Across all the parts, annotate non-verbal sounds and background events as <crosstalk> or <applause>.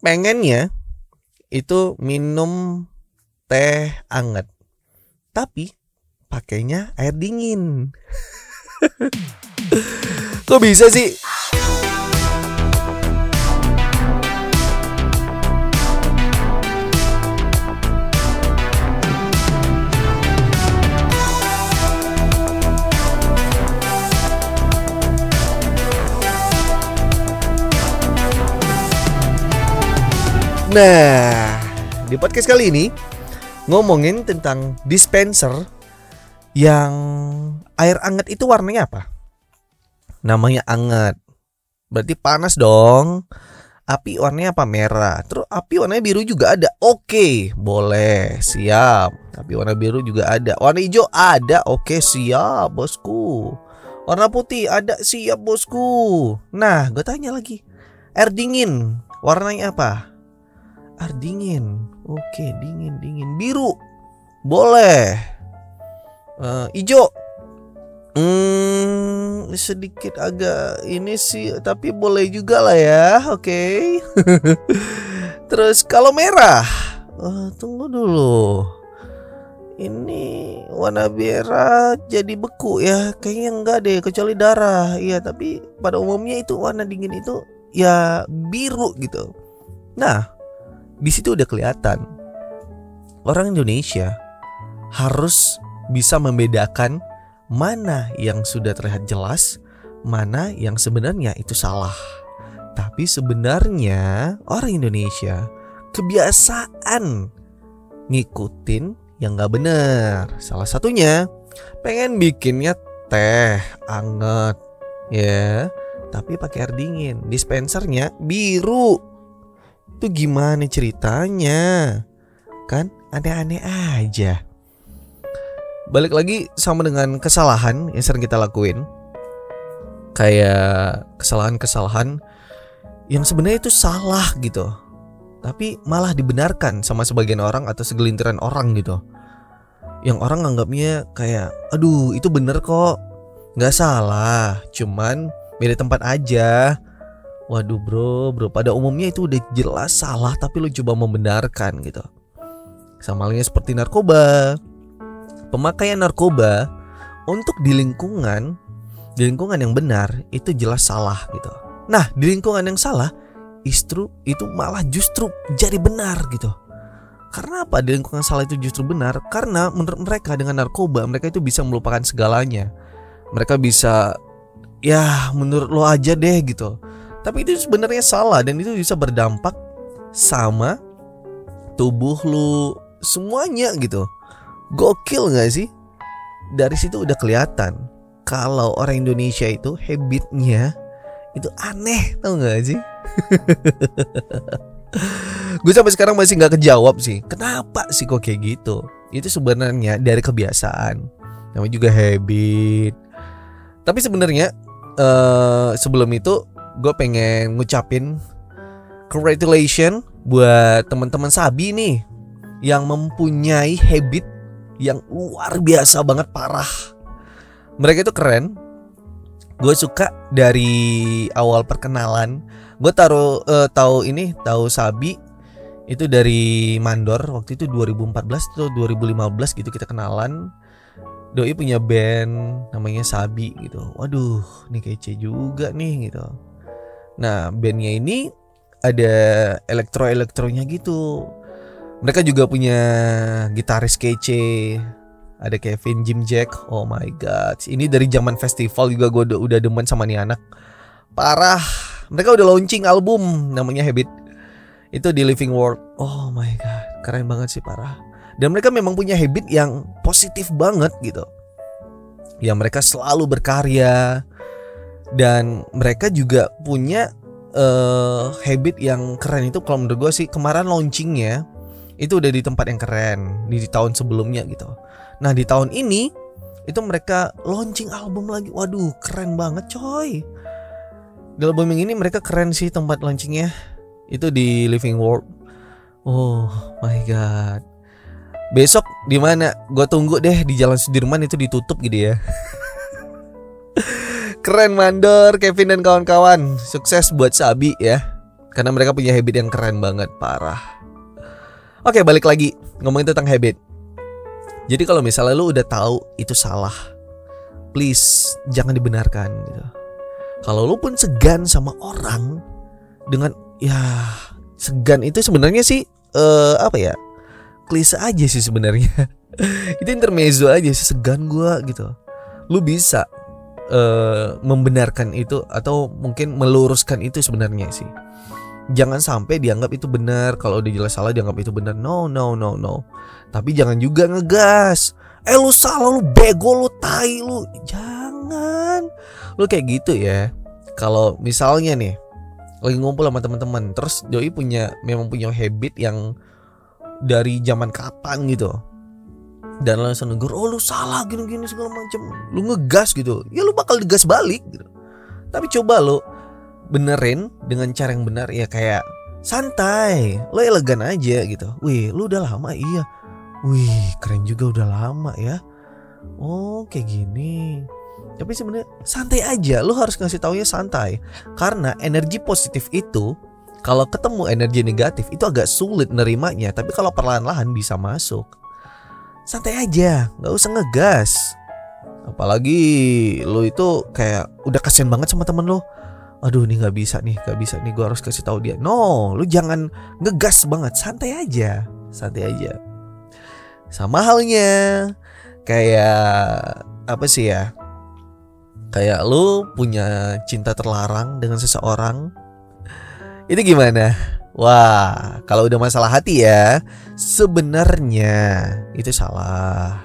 pengennya itu minum teh anget. Tapi pakainya air dingin. Kok bisa sih? Nah, di podcast kali ini ngomongin tentang dispenser yang air anget itu warnanya apa? Namanya anget. Berarti panas dong. Api warnanya apa? Merah. Terus api warnanya biru juga ada. Oke, boleh. Siap. Api warna biru juga ada. Warna hijau ada. Oke, siap, bosku. Warna putih ada. Siap, bosku. Nah, gue tanya lagi. Air dingin warnanya apa? Air dingin. Oke, dingin, dingin. Biru. Boleh. Uh. Hmm, sedikit agak ini sih, tapi boleh juga lah ya. Oke. Okay. <laughs> Terus kalau merah. Uh, tunggu dulu. Ini warna merah jadi beku ya. Kayaknya enggak deh, kecuali darah. Iya, tapi pada umumnya itu warna dingin itu ya biru gitu. Nah, di situ udah kelihatan orang Indonesia harus bisa membedakan mana yang sudah terlihat jelas, mana yang sebenarnya itu salah. Tapi sebenarnya orang Indonesia kebiasaan ngikutin yang gak bener. Salah satunya pengen bikinnya teh anget ya, tapi pakai air dingin. Dispensernya biru itu gimana ceritanya? Kan aneh-aneh aja. Balik lagi sama dengan kesalahan yang sering kita lakuin. Kayak kesalahan-kesalahan yang sebenarnya itu salah gitu. Tapi malah dibenarkan sama sebagian orang atau segelintiran orang gitu. Yang orang nganggapnya kayak, aduh itu bener kok. Gak salah, cuman beda tempat aja Waduh bro, bro pada umumnya itu udah jelas salah tapi lu coba membenarkan gitu. Sama halnya seperti narkoba. Pemakaian narkoba untuk di lingkungan di lingkungan yang benar itu jelas salah gitu. Nah, di lingkungan yang salah istru itu malah justru jadi benar gitu. Karena apa? Di lingkungan salah itu justru benar karena menurut mereka dengan narkoba mereka itu bisa melupakan segalanya. Mereka bisa ya menurut lo aja deh gitu tapi itu sebenarnya salah dan itu bisa berdampak sama tubuh lu semuanya gitu. Gokil gak sih? Dari situ udah kelihatan kalau orang Indonesia itu habitnya itu aneh tau gak sih? <laughs> gue sampai sekarang masih nggak kejawab sih kenapa sih kok kayak gitu itu sebenarnya dari kebiasaan namanya juga habit tapi sebenarnya uh, sebelum itu gue pengen ngucapin congratulations buat teman-teman Sabi nih yang mempunyai habit yang luar biasa banget parah. Mereka itu keren. Gue suka dari awal perkenalan. Gue taruh uh, tahu ini tahu Sabi itu dari Mandor waktu itu 2014 atau 2015 gitu kita kenalan. Doi punya band namanya Sabi gitu. Waduh, ini kece juga nih gitu. Nah bandnya ini ada elektro-elektronya gitu. Mereka juga punya gitaris kece. Ada Kevin Jim Jack. Oh my god. Ini dari zaman festival juga gue udah, demen sama nih anak. Parah. Mereka udah launching album namanya Habit. Itu di Living World. Oh my god. Keren banget sih parah. Dan mereka memang punya habit yang positif banget gitu. Ya mereka selalu berkarya dan mereka juga punya uh, habit yang keren itu kalau menurut gue sih kemarin launchingnya itu udah di tempat yang keren di, di tahun sebelumnya gitu. Nah di tahun ini itu mereka launching album lagi. Waduh keren banget coy. Di album ini mereka keren sih tempat launchingnya. Itu di Living World. Oh my god. Besok di mana? Gue tunggu deh di Jalan Sudirman itu ditutup gitu ya <laughs> Keren mandor Kevin dan kawan-kawan Sukses buat Sabi ya Karena mereka punya habit yang keren banget, parah. Oke, balik lagi ngomongin tentang habit. Jadi kalau misalnya lu udah tahu itu salah, please jangan dibenarkan gitu. Kalau lu pun segan sama orang dengan ya segan itu sebenarnya sih uh, apa ya? Klise aja sih sebenarnya. <laughs> itu intermezzo aja sih segan gua gitu. Lu bisa uh, membenarkan itu atau mungkin meluruskan itu sebenarnya sih. Jangan sampai dianggap itu benar. Kalau udah jelas salah dianggap itu benar. No, no, no, no. Tapi jangan juga ngegas. Eh lu salah, lu bego, lu tai, lu jangan. Lu kayak gitu ya. Kalau misalnya nih lagi ngumpul sama teman-teman, terus doi punya memang punya habit yang dari zaman kapan gitu dan langsung negur oh lu salah gini-gini segala macam lu ngegas gitu. Ya lu bakal digas balik gitu. Tapi coba lu benerin dengan cara yang benar ya kayak santai lo elegan aja gitu. Wih lu udah lama? Iya. Wih keren juga udah lama ya. Oh kayak gini. Tapi sebenarnya santai aja. Lo harus ngasih taunya santai. Karena energi positif itu kalau ketemu energi negatif itu agak sulit nerimanya. Tapi kalau perlahan-lahan bisa masuk santai aja nggak usah ngegas. Apalagi lo itu kayak udah kasian banget sama temen lo. Aduh ini nggak bisa nih nggak bisa nih gue harus kasih tahu dia. No lu jangan ngegas banget santai aja santai aja. Sama halnya kayak apa sih ya? Kayak lu punya cinta terlarang dengan seseorang itu gimana Wah, kalau udah masalah hati ya, sebenarnya itu salah.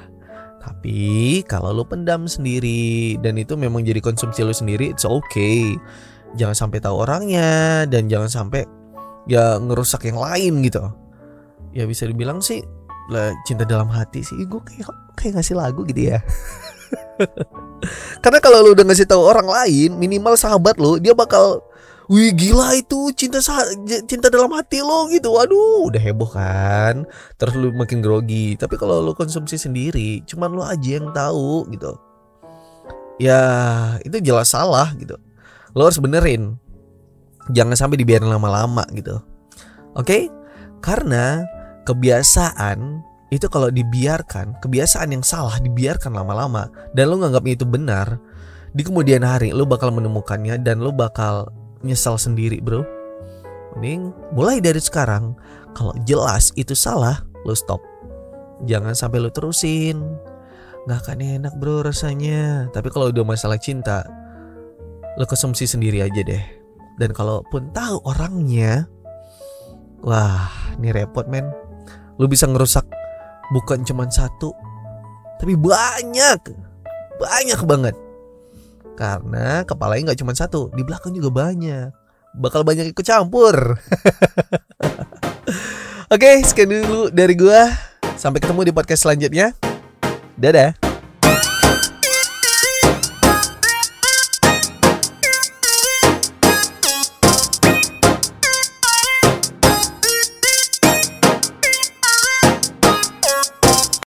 Tapi kalau lu pendam sendiri dan itu memang jadi konsumsi lu sendiri, it's okay. Jangan sampai tahu orangnya dan jangan sampai ya ngerusak yang lain gitu. Ya bisa dibilang sih lah cinta dalam hati sih gue kayak kayak ngasih lagu gitu ya. <laughs> Karena kalau lu udah ngasih tahu orang lain, minimal sahabat lu, dia bakal Wih gila itu cinta cinta dalam hati lo gitu. Waduh, udah heboh kan. Terus lu makin grogi. Tapi kalau lo konsumsi sendiri, cuman lo aja yang tahu gitu. Ya, itu jelas salah gitu. Lo harus benerin. Jangan sampai dibiarin lama-lama gitu. Oke? Karena kebiasaan itu kalau dibiarkan, kebiasaan yang salah dibiarkan lama-lama dan lo nganggap itu benar, di kemudian hari lo bakal menemukannya dan lo bakal nyesal sendiri bro. Mending mulai dari sekarang. Kalau jelas itu salah Lo stop. Jangan sampai lo terusin. Gak akan enak bro rasanya. Tapi kalau udah masalah cinta Lo konsumsi sendiri aja deh. Dan kalaupun tahu orangnya Wah ini repot men. Lo bisa ngerusak Bukan cuma satu Tapi banyak Banyak banget karena kepalanya nggak cuma satu, di belakang juga banyak. Bakal banyak ikut campur. <laughs> Oke, sekian dulu dari gua. Sampai ketemu di podcast selanjutnya. Dadah.